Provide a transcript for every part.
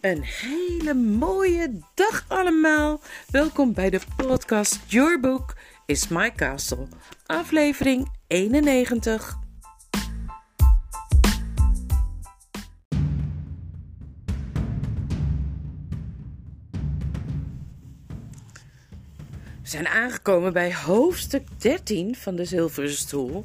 Een hele mooie dag allemaal. Welkom bij de podcast Your Book is My Castle, aflevering 91. We zijn aangekomen bij hoofdstuk 13 van de Zilveren Stoel.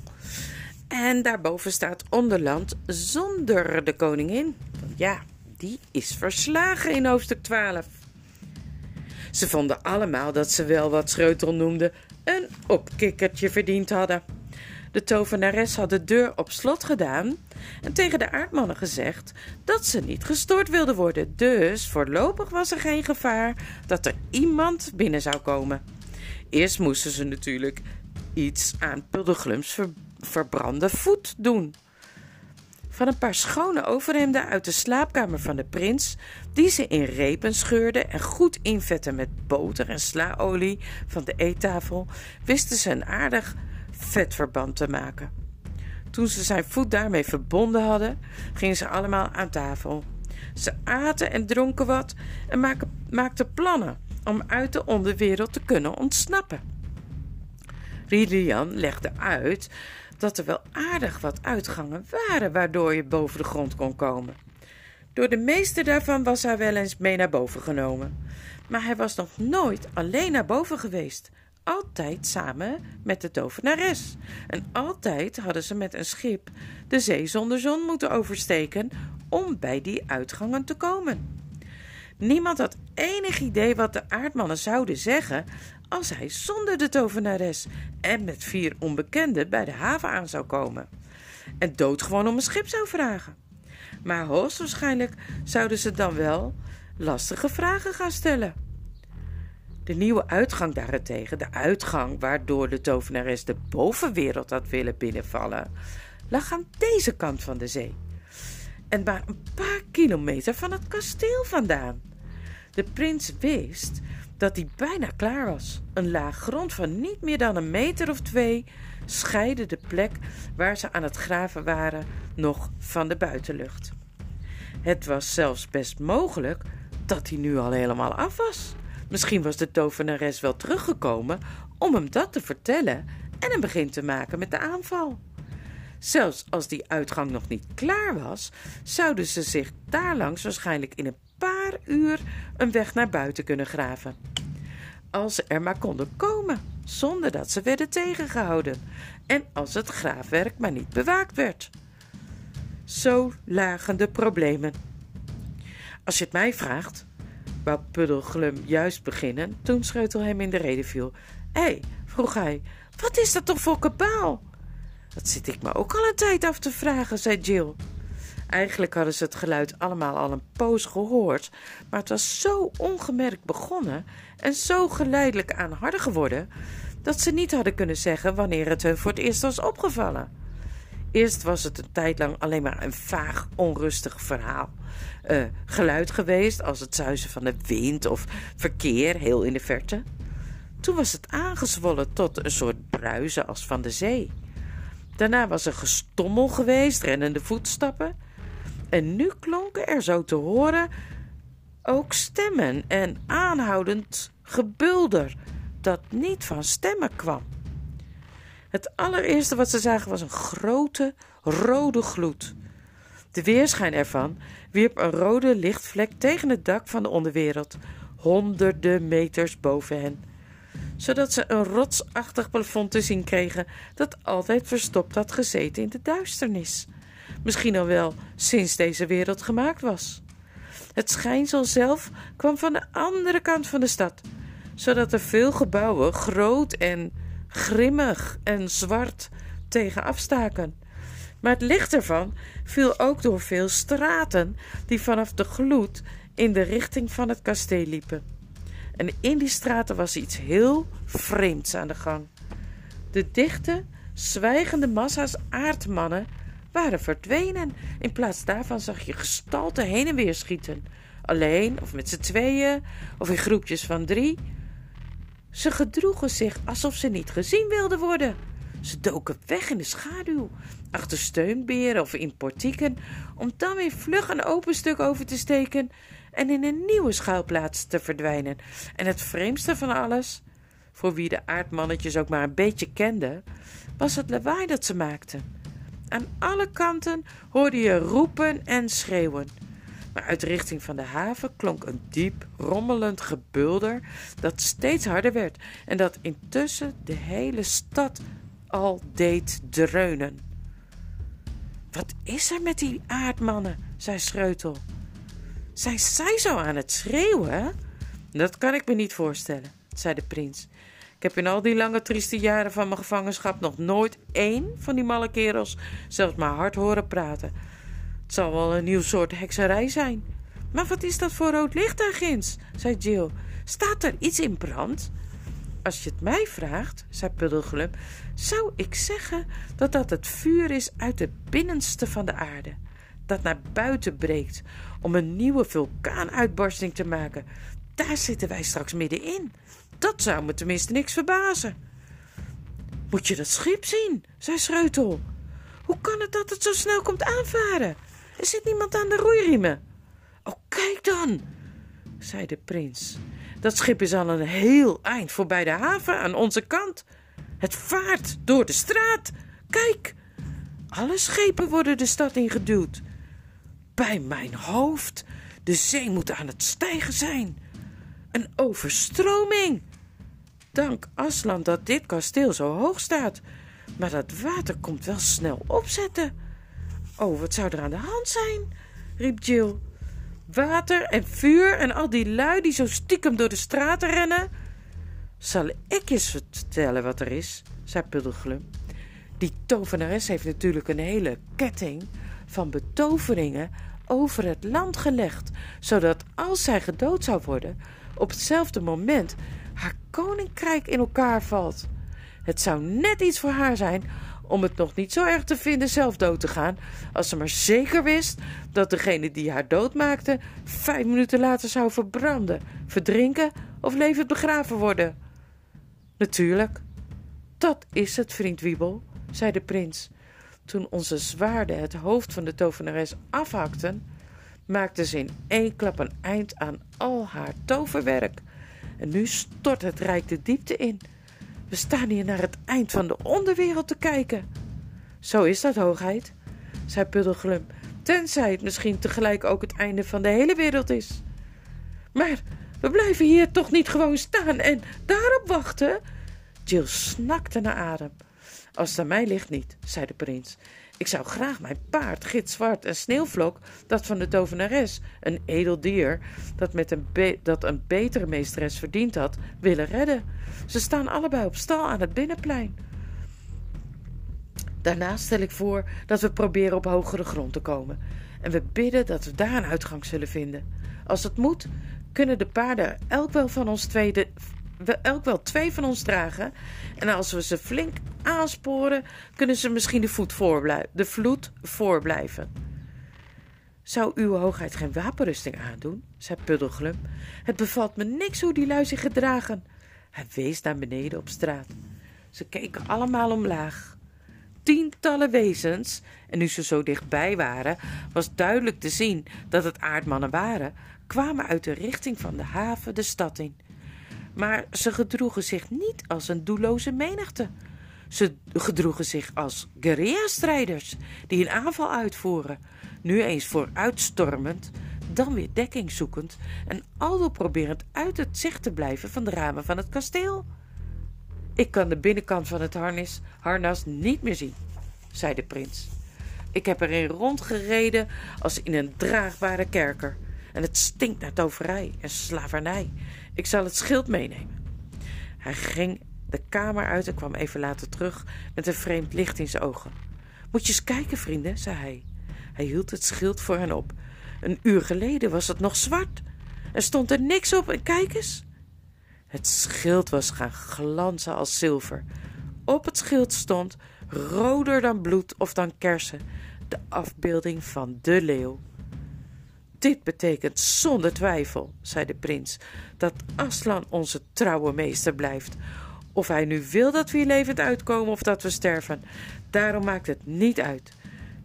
En daarboven staat Onderland zonder de koningin. Ja, die is verslagen in hoofdstuk 12. Ze vonden allemaal dat ze wel wat Schreutel noemde een opkikkertje verdiend hadden. De tovenares had de deur op slot gedaan en tegen de aardmannen gezegd dat ze niet gestoord wilden worden. Dus voorlopig was er geen gevaar dat er iemand binnen zou komen. Eerst moesten ze natuurlijk iets aan Puddelglums ver verbrande voet doen. Van een paar schone overhemden uit de slaapkamer van de prins, die ze in repen scheurden en goed invetten met boter en slaolie van de eettafel, wisten ze een aardig vetverband te maken. Toen ze zijn voet daarmee verbonden hadden, gingen ze allemaal aan tafel. Ze aten en dronken wat en maakten plannen om uit de onderwereld te kunnen ontsnappen. Rilian legde uit dat er wel aardig wat uitgangen waren waardoor je boven de grond kon komen. Door de meeste daarvan was hij wel eens mee naar boven genomen. Maar hij was nog nooit alleen naar boven geweest. Altijd samen met de tovenares. En altijd hadden ze met een schip de zee zonder zon moeten oversteken om bij die uitgangen te komen. Niemand had enig idee wat de aardmannen zouden zeggen als hij zonder de tovenares en met vier onbekenden bij de haven aan zou komen en doodgewoon om een schip zou vragen. Maar hoogstwaarschijnlijk zouden ze dan wel lastige vragen gaan stellen. De nieuwe uitgang daarentegen, de uitgang waardoor de tovenares de bovenwereld had willen binnenvallen, lag aan deze kant van de zee. En maar een paar kilometer van het kasteel vandaan. De prins wist dat hij bijna klaar was. Een laag grond van niet meer dan een meter of twee scheidde de plek waar ze aan het graven waren nog van de buitenlucht. Het was zelfs best mogelijk dat hij nu al helemaal af was. Misschien was de tovenares wel teruggekomen om hem dat te vertellen en een begin te maken met de aanval. Zelfs als die uitgang nog niet klaar was, zouden ze zich daarlangs waarschijnlijk in een paar uur een weg naar buiten kunnen graven. Als er maar konden komen, zonder dat ze werden tegengehouden, en als het graafwerk maar niet bewaakt werd. Zo lagen de problemen. Als je het mij vraagt, wou Puddelglum juist beginnen toen Scheutel hem in de reden viel. Hé, hey, vroeg hij, wat is dat toch voor kabaal? Dat zit ik me ook al een tijd af te vragen, zei Jill. Eigenlijk hadden ze het geluid allemaal al een poos gehoord, maar het was zo ongemerkt begonnen en zo geleidelijk aanharder geworden dat ze niet hadden kunnen zeggen wanneer het hun voor het eerst was opgevallen. Eerst was het een tijd lang alleen maar een vaag, onrustig verhaal. Uh, geluid geweest als het zuizen van de wind of verkeer heel in de verte. Toen was het aangezwollen tot een soort bruisen als van de zee. Daarna was er gestommel geweest, rennende voetstappen. En nu klonken er zo te horen ook stemmen en aanhoudend gebulder dat niet van stemmen kwam. Het allereerste wat ze zagen was een grote rode gloed. De weerschijn ervan wierp een rode lichtvlek tegen het dak van de onderwereld, honderden meters boven hen, zodat ze een rotsachtig plafond te zien kregen dat altijd verstopt had gezeten in de duisternis misschien al wel sinds deze wereld gemaakt was. Het schijnsel zelf kwam van de andere kant van de stad, zodat er veel gebouwen groot en grimmig en zwart tegen afstaken. Maar het licht ervan viel ook door veel straten die vanaf de gloed in de richting van het kasteel liepen. En in die straten was iets heel vreemds aan de gang. De dichte, zwijgende massa's aardmannen waren verdwenen. In plaats daarvan zag je gestalten heen en weer schieten. Alleen of met z'n tweeën of in groepjes van drie. Ze gedroegen zich alsof ze niet gezien wilden worden. Ze doken weg in de schaduw, achter steunberen of in portieken, om dan weer vlug een open stuk over te steken en in een nieuwe schuilplaats te verdwijnen. En het vreemdste van alles, voor wie de aardmannetjes ook maar een beetje kenden, was het lawaai dat ze maakten. Aan alle kanten hoorde je roepen en schreeuwen. Maar uit de richting van de haven klonk een diep, rommelend gebulder dat steeds harder werd en dat intussen de hele stad al deed dreunen. Wat is er met die aardmannen? zei Schreutel. Zijn zij zo aan het schreeuwen? Dat kan ik me niet voorstellen, zei de prins. Ik heb in al die lange trieste jaren van mijn gevangenschap nog nooit één van die malle kerels zelfs maar hard horen praten. Het zal wel een nieuw soort hekserij zijn. Maar wat is dat voor rood licht daar ginds? zei Jill. Staat er iets in brand? Als je het mij vraagt, zei Puddelglum, zou ik zeggen dat dat het vuur is uit het binnenste van de aarde. Dat naar buiten breekt om een nieuwe vulkaanuitbarsting te maken. Daar zitten wij straks middenin. Dat zou me tenminste niks verbazen. Moet je dat schip zien, zei Schreutel. Hoe kan het dat het zo snel komt aanvaren? Er zit niemand aan de roeiriemen. Oh, kijk dan, zei de prins. Dat schip is al een heel eind voorbij de haven aan onze kant. Het vaart door de straat. Kijk, alle schepen worden de stad ingeduwd. Bij mijn hoofd, de zee moet aan het stijgen zijn. Een overstroming. Dank Aslan dat dit kasteel zo hoog staat. Maar dat water komt wel snel opzetten. Oh, wat zou er aan de hand zijn? riep Jill. Water en vuur en al die lui die zo stiekem door de straten rennen. Zal ik je vertellen wat er is, zei Puddelglum. Die tovenares heeft natuurlijk een hele ketting van betoveringen over het land gelegd, zodat als zij gedood zou worden, op hetzelfde moment haar koninkrijk in elkaar valt. Het zou net iets voor haar zijn om het nog niet zo erg te vinden zelf dood te gaan, als ze maar zeker wist dat degene die haar doodmaakte vijf minuten later zou verbranden, verdrinken of levend begraven worden. Natuurlijk, dat is het, vriend Wiebel, zei de prins. Toen onze zwaarden het hoofd van de tovenares afhakten, maakte ze in één klap een eind aan al haar toverwerk. En nu stort het rijk de diepte in. We staan hier naar het eind van de onderwereld te kijken. Zo is dat, hoogheid, zei Puddelglum, tenzij het misschien tegelijk ook het einde van de hele wereld is. Maar we blijven hier toch niet gewoon staan en daarop wachten? Jill snakte naar adem. Als het aan mij ligt niet, zei de prins. Ik zou graag mijn paard, gitzwart en sneeuwvlok, dat van de tovenares, een edel dier, dat, met een dat een betere meesteres verdiend had, willen redden. Ze staan allebei op stal aan het binnenplein. Daarna stel ik voor dat we proberen op hogere grond te komen. En we bidden dat we daar een uitgang zullen vinden. Als het moet, kunnen de paarden elk wel van ons tweede we elk wel twee van ons dragen. En als we ze flink aansporen, kunnen ze misschien de, voet de vloed voorblijven. Zou uw hoogheid geen wapenrusting aandoen? zei Puddelglum. Het bevalt me niks hoe die lui zich gedragen. Hij wees naar beneden op straat. Ze keken allemaal omlaag. Tientallen wezens, en nu ze zo dichtbij waren, was duidelijk te zien dat het aardmannen waren, kwamen uit de richting van de haven de stad in maar ze gedroegen zich niet als een doelloze menigte. Ze gedroegen zich als guerrilla-strijders die een aanval uitvoeren, nu eens vooruitstormend, dan weer dekking zoekend en aldoor proberend uit het zicht te blijven van de ramen van het kasteel. Ik kan de binnenkant van het harnas, harnas niet meer zien, zei de prins. Ik heb erin rondgereden als in een draagbare kerker. En het stinkt naar toverij en slavernij. Ik zal het schild meenemen. Hij ging de kamer uit en kwam even later terug met een vreemd licht in zijn ogen. Moet je eens kijken, vrienden, zei hij. Hij hield het schild voor hen op. Een uur geleden was het nog zwart. Er stond er niks op en kijk eens. Het schild was gaan glanzen als zilver. Op het schild stond, roder dan bloed of dan kersen, de afbeelding van de leeuw. Dit betekent zonder twijfel, zei de prins, dat Aslan onze trouwe meester blijft. Of hij nu wil dat we hier levend uitkomen of dat we sterven, daarom maakt het niet uit.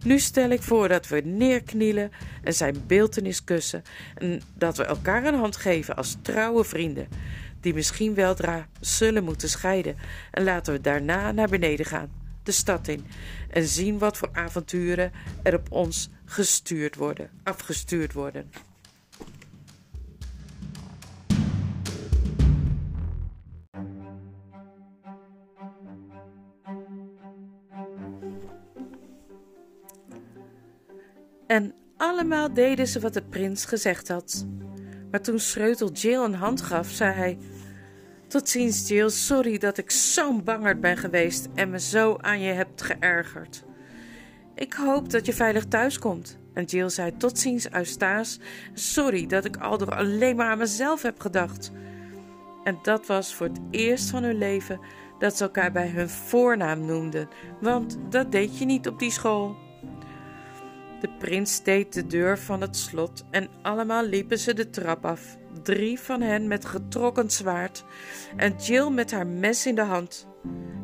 Nu stel ik voor dat we neerknielen en zijn beeltenis kussen en dat we elkaar een hand geven als trouwe vrienden, die misschien weldra zullen moeten scheiden. En laten we daarna naar beneden gaan, de stad in, en zien wat voor avonturen er op ons gestuurd worden, afgestuurd worden. En allemaal deden ze wat de prins gezegd had. Maar toen Schreutel Jill een hand gaf, zei hij: Tot ziens, Jill. Sorry dat ik zo'n bangerd ben geweest en me zo aan je heb geërgerd. Ik hoop dat je veilig thuis komt. En Jill zei: Tot ziens, Eustace. Sorry dat ik al door alleen maar aan mezelf heb gedacht. En dat was voor het eerst van hun leven dat ze elkaar bij hun voornaam noemden, want dat deed je niet op die school. De prins deed de deur van het slot en allemaal liepen ze de trap af. Drie van hen met getrokken zwaard en Jill met haar mes in de hand.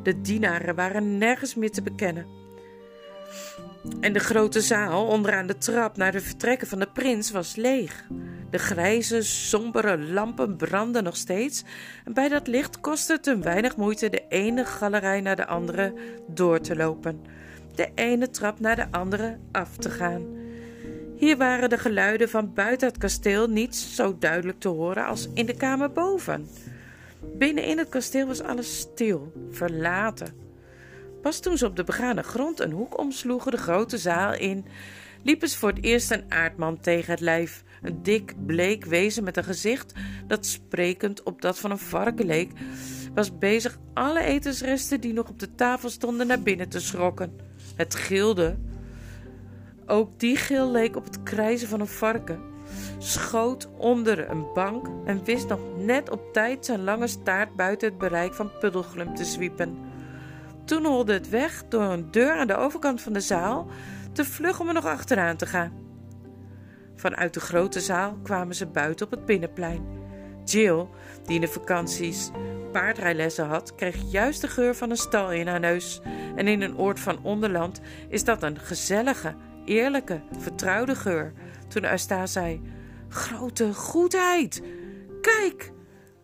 De dienaren waren nergens meer te bekennen. En de grote zaal onderaan de trap naar de vertrekken van de prins was leeg. De grijze, sombere lampen brandden nog steeds en bij dat licht kostte het een weinig moeite de ene galerij naar de andere door te lopen de ene trap naar de andere af te gaan. Hier waren de geluiden van buiten het kasteel niet zo duidelijk te horen als in de kamer boven. Binnen in het kasteel was alles stil, verlaten. Pas toen ze op de begane grond een hoek omsloegen de grote zaal in, liepen ze voor het eerst een aardman tegen het lijf. Een dik, bleek wezen met een gezicht dat sprekend op dat van een varken leek, was bezig alle etensresten die nog op de tafel stonden naar binnen te schrokken. Het gilde. Ook die gil leek op het krijzen van een varken. Schoot onder een bank en wist nog net op tijd zijn lange staart buiten het bereik van Puddelglum te zwiepen. Toen holde het weg door een deur aan de overkant van de zaal, te vlug om er nog achteraan te gaan. Vanuit de grote zaal kwamen ze buiten op het binnenplein. Jill, die in de vakanties paardrijlessen had, kreeg juist de geur van een stal in haar neus. En in een oord van Onderland is dat een gezellige, eerlijke, vertrouwde geur. Toen Eustace zei: Grote goedheid! Kijk!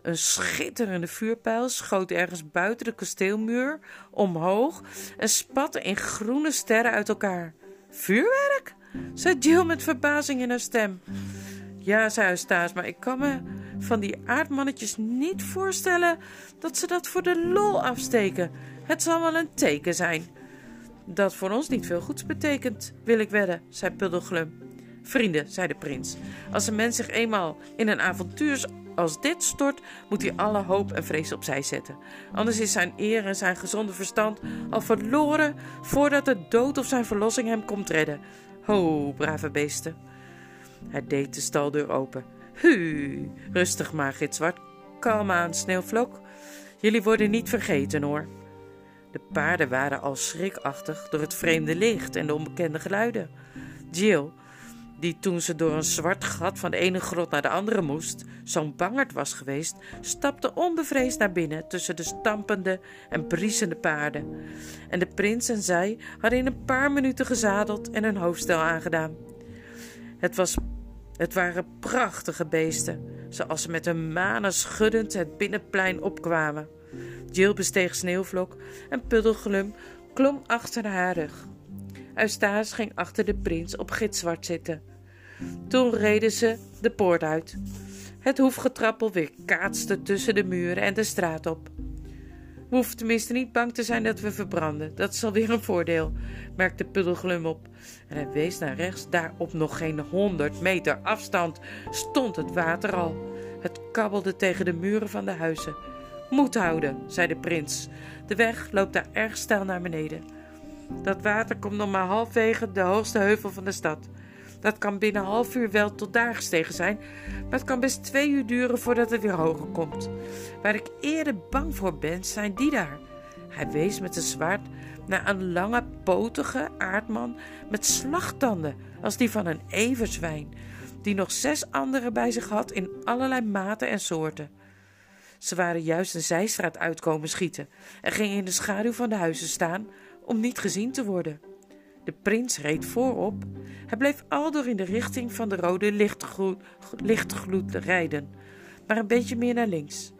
Een schitterende vuurpijl schoot ergens buiten de kasteelmuur omhoog en spatte in groene sterren uit elkaar. Vuurwerk? zei Jill met verbazing in haar stem. Ja, zei Eustace, maar ik kan me van die aardmannetjes niet voorstellen dat ze dat voor de lol afsteken. Het zal wel een teken zijn. Dat voor ons niet veel goeds betekent, wil ik wedden, zei Puddelglum. Vrienden, zei de prins, als een mens zich eenmaal in een avontuur als dit stort, moet hij alle hoop en vrees opzij zetten. Anders is zijn eer en zijn gezonde verstand al verloren voordat de dood of zijn verlossing hem komt redden. Ho, brave beesten. Hij deed de staldeur open. Hu, rustig maar, gitzwart. Kalm aan, sneeuwvlok. Jullie worden niet vergeten hoor. De paarden waren al schrikachtig door het vreemde licht en de onbekende geluiden. Jill, die toen ze door een zwart gat van de ene grot naar de andere moest, zo'n bangerd was geweest, stapte onbevreesd naar binnen tussen de stampende en briesende paarden. En de prins en zij hadden in een paar minuten gezadeld en hun hoofdstel aangedaan. Het was het waren prachtige beesten, zoals ze met hun manen schuddend het binnenplein opkwamen. Jill besteeg Sneeuwvlok en Puddelglum klom achter haar rug. Eustace ging achter de prins op gitzwart zitten. Toen reden ze de poort uit. Het hoefgetrappel weer kaatste tussen de muren en de straat op. We hoeven tenminste niet bang te zijn dat we verbranden. Dat is alweer een voordeel, merkte Puddelglum op. En hij wees naar rechts. Daar op nog geen honderd meter afstand stond het water al. Het kabbelde tegen de muren van de huizen. Moed houden, zei de prins. De weg loopt daar erg steil naar beneden. Dat water komt nog maar halfwege de hoogste heuvel van de stad. Dat kan binnen een half uur wel tot daar gestegen zijn, maar het kan best twee uur duren voordat het weer hoger komt. Waar ik eerder bang voor ben, zijn die daar. Hij wees met zijn zwaard naar een lange, potige aardman met slagtanden als die van een everzwijn, die nog zes andere bij zich had in allerlei maten en soorten. Ze waren juist een zijstraat uitkomen schieten en gingen in de schaduw van de huizen staan om niet gezien te worden. De prins reed voorop. Hij bleef aldoor in de richting van de rode lichtgloed, rijden, maar een beetje meer naar links.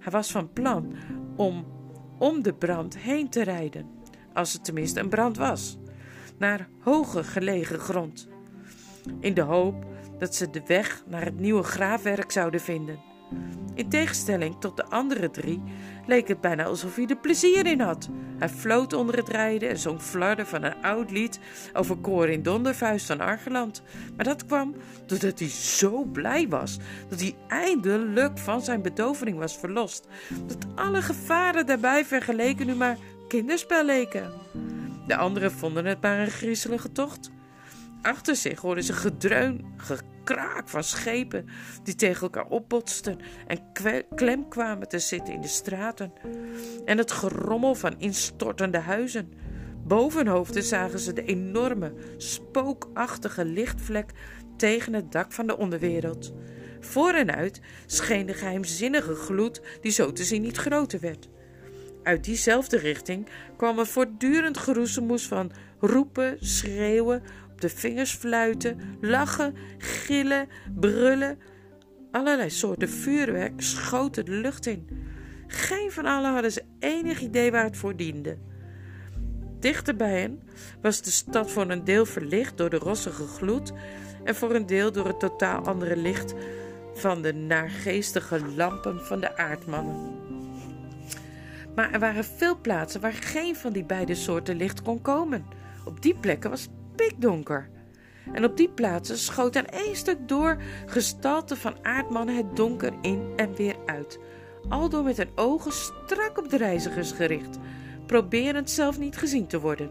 Hij was van plan om om de brand heen te rijden, als het tenminste een brand was, naar hoger gelegen grond, in de hoop dat ze de weg naar het nieuwe graafwerk zouden vinden. In tegenstelling tot de andere drie leek het bijna alsof hij er plezier in had. Hij floot onder het rijden en zong flarden van een oud lied over koor in dondervuist van Argeland. Maar dat kwam doordat hij zo blij was dat hij eindelijk van zijn bedovering was verlost. Dat alle gevaren daarbij vergeleken nu maar kinderspel leken. De anderen vonden het maar een griezelige tocht. Achter zich hoorden ze gedreun, gekraak van schepen die tegen elkaar opbotsten en klem kwamen te zitten in de straten. En het gerommel van instortende huizen. Boven hoofden zagen ze de enorme, spookachtige lichtvlek tegen het dak van de onderwereld. Voor en uit scheen de geheimzinnige gloed die zo te zien niet groter werd. Uit diezelfde richting kwam een voortdurend geroezemoes van roepen, schreeuwen, de vingers fluiten, lachen, gillen, brullen. Allerlei soorten vuurwerk schoten de lucht in. Geen van allen hadden ze enig idee waar het voor diende. Dichter bij hen was de stad voor een deel verlicht door de rossige gloed en voor een deel door het totaal andere licht van de naargeestige lampen van de aardmannen. Maar er waren veel plaatsen waar geen van die beide soorten licht kon komen. Op die plekken was pikdonker. En op die plaatsen schoot aan één stuk door gestalte van aardmannen het donker in en weer uit. Aldoor met hun ogen strak op de reizigers gericht, proberend zelf niet gezien te worden.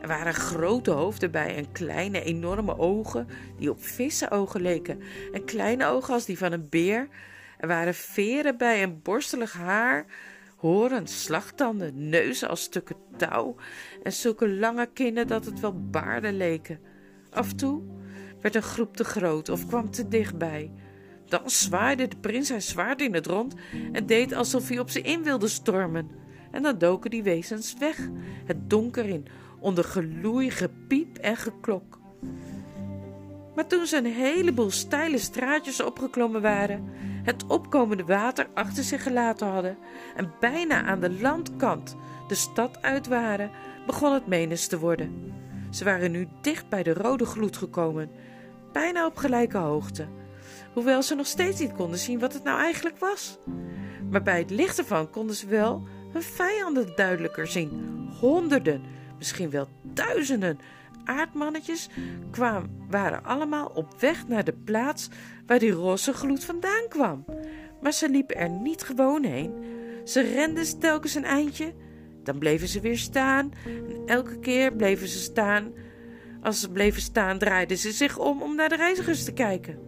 Er waren grote hoofden bij en kleine, enorme ogen die op vissenogen leken, en kleine ogen als die van een beer. Er waren veren bij en borstelig haar horen, slagtanden, neuzen als stukken touw en zulke lange kinnen dat het wel baarden leken. Af en toe werd een groep te groot of kwam te dichtbij. Dan zwaaide de prins zijn zwaard in het rond en deed alsof hij op ze in wilde stormen. En dan doken die wezens weg, het donker in, onder geloei, gepiep en geklok. Maar toen ze een heleboel steile straatjes opgeklommen waren, het opkomende water achter zich gelaten hadden en bijna aan de landkant de stad uit waren, begon het menens te worden. Ze waren nu dicht bij de rode gloed gekomen, bijna op gelijke hoogte, hoewel ze nog steeds niet konden zien wat het nou eigenlijk was. Maar bij het licht ervan konden ze wel hun vijanden duidelijker zien. Honderden, misschien wel duizenden aardmannetjes kwamen, waren allemaal op weg naar de plaats waar die roze gloed vandaan kwam. Maar ze liepen er niet gewoon heen. Ze renden telkens een eindje, dan bleven ze weer staan en elke keer bleven ze staan. Als ze bleven staan, draaiden ze zich om om naar de reizigers te kijken.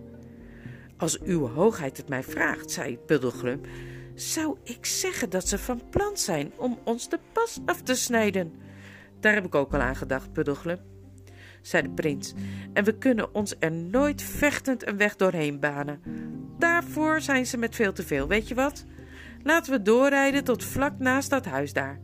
Als uw hoogheid het mij vraagt, zei Puddelglum, zou ik zeggen dat ze van plan zijn om ons de pas af te snijden. Daar heb ik ook al aan gedacht, zei de prins, en we kunnen ons er nooit vechtend een weg doorheen banen. Daarvoor zijn ze met veel te veel, weet je wat? Laten we doorrijden tot vlak naast dat huis daar.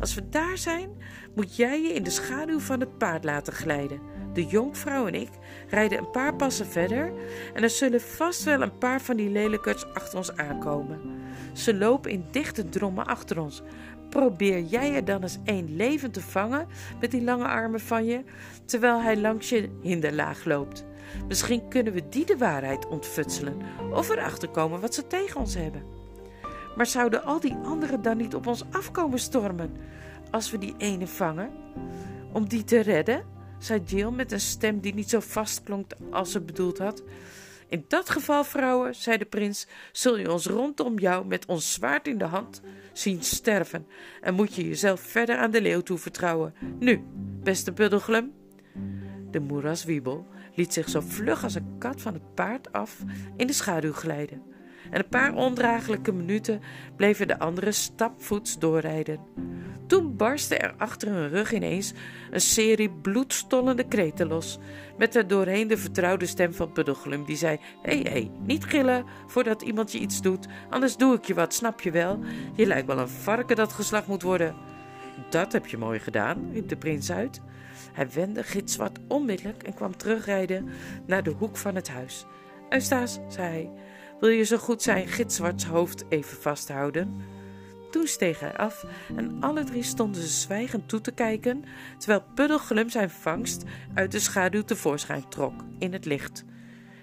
Als we daar zijn, moet jij je in de schaduw van het paard laten glijden. De jonkvrouw en ik rijden een paar passen verder en er zullen vast wel een paar van die lelijkerts achter ons aankomen. Ze lopen in dichte drommen achter ons, Probeer jij er dan eens één levend te vangen met die lange armen van je, terwijl hij langs je hinderlaag loopt. Misschien kunnen we die de waarheid ontfutselen of erachter komen wat ze tegen ons hebben. Maar zouden al die anderen dan niet op ons afkomen stormen als we die ene vangen? Om die te redden, zei Jill met een stem die niet zo vast klonk als ze bedoeld had. In dat geval, vrouwen, zei de prins, zul je ons rondom jou met ons zwaard in de hand zien sterven en moet je jezelf verder aan de leeuw toevertrouwen. Nu, beste Buddelglum. De moeraswiebel liet zich zo vlug als een kat van het paard af in de schaduw glijden. En een paar ondraaglijke minuten bleven de anderen stapvoets doorrijden. Toen barstte er achter hun rug ineens een serie bloedstollende kreten los, met er doorheen de vertrouwde stem van Puddelglum, die zei: Hé, hey, hé, hey, niet gillen voordat iemand je iets doet, anders doe ik je wat, snap je wel? Je lijkt wel een varken dat geslacht moet worden. Dat heb je mooi gedaan, riep de prins uit. Hij wendde gitzwart onmiddellijk en kwam terugrijden naar de hoek van het huis. Eustace, zei hij, wil je zo goed zijn gitzwarts hoofd even vasthouden? Toen steeg hij af en alle drie stonden ze zwijgend toe te kijken, terwijl Puddelglum zijn vangst uit de schaduw tevoorschijn trok in het licht.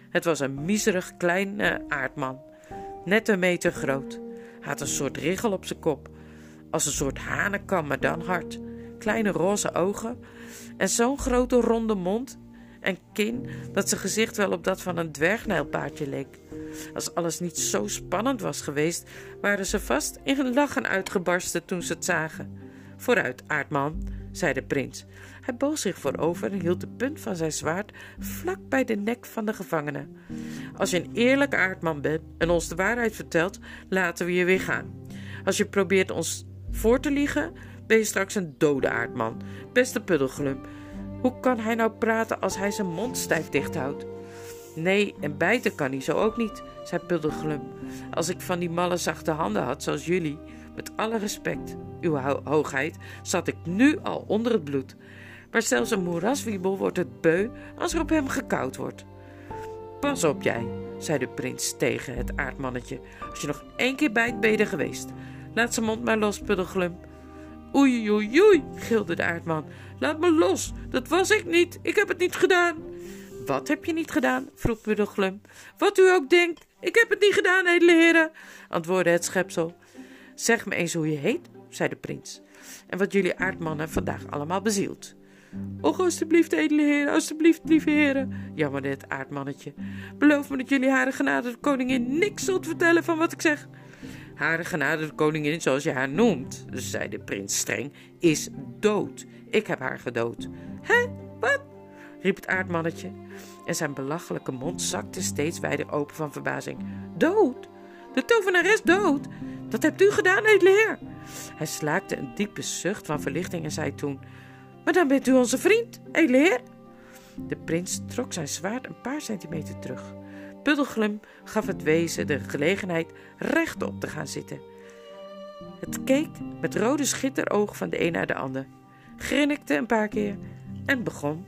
Het was een miserig kleine aardman, net een meter groot. Hij had een soort richel op zijn kop, als een soort hanenkam, maar dan hard. Kleine roze ogen en zo'n grote ronde mond en kin dat zijn gezicht wel op dat van een dwergnijlpaardje leek. Als alles niet zo spannend was geweest, waren ze vast in lachen uitgebarsten toen ze het zagen. Vooruit, aardman, zei de prins. Hij boog zich voorover en hield de punt van zijn zwaard vlak bij de nek van de gevangene. Als je een eerlijke aardman bent en ons de waarheid vertelt, laten we je weer gaan. Als je probeert ons voor te liegen, ben je straks een dode aardman. Beste puddelglum, hoe kan hij nou praten als hij zijn mond stijf dicht houdt? Nee, en bijten kan hij zo ook niet, zei Puddelglum. Als ik van die malle zachte handen had, zoals jullie, met alle respect, uw hoogheid, zat ik nu al onder het bloed. Maar zelfs een moeraswiebel wordt het beu als er op hem gekoud wordt. Pas op jij, zei de prins tegen het aardmannetje. Als je nog één keer bijt, ben je er geweest. Laat zijn mond maar los, Puddelglum. Oei, oei, oei, gilde de aardman. Laat me los, dat was ik niet, ik heb het niet gedaan. Wat heb je niet gedaan? vroeg Puddelglum. Wat u ook denkt, ik heb het niet gedaan, edele heren, antwoordde het schepsel. Zeg me eens hoe je heet, zei de prins, en wat jullie aardmannen vandaag allemaal bezielt. Och, alstublieft, edele heren, alstublieft, lieve heren, jammerde het aardmannetje. Beloof me dat jullie hare genade de koningin niks zult vertellen van wat ik zeg. Hare genade de koningin, zoals je haar noemt, zei de prins streng, is dood. Ik heb haar gedood. Hè? Wat? riep het aardmannetje. En zijn belachelijke mond zakte steeds wijder open van verbazing. Dood? De tovenares dood? Dat hebt u gedaan, edele. Hij slaakte een diepe zucht van verlichting en zei toen... Maar dan bent u onze vriend, edele. De prins trok zijn zwaard een paar centimeter terug. Puddelglum gaf het wezen de gelegenheid rechtop te gaan zitten. Het keek met rode schitteroog van de een naar de ander, grinnikte een paar keer en begon.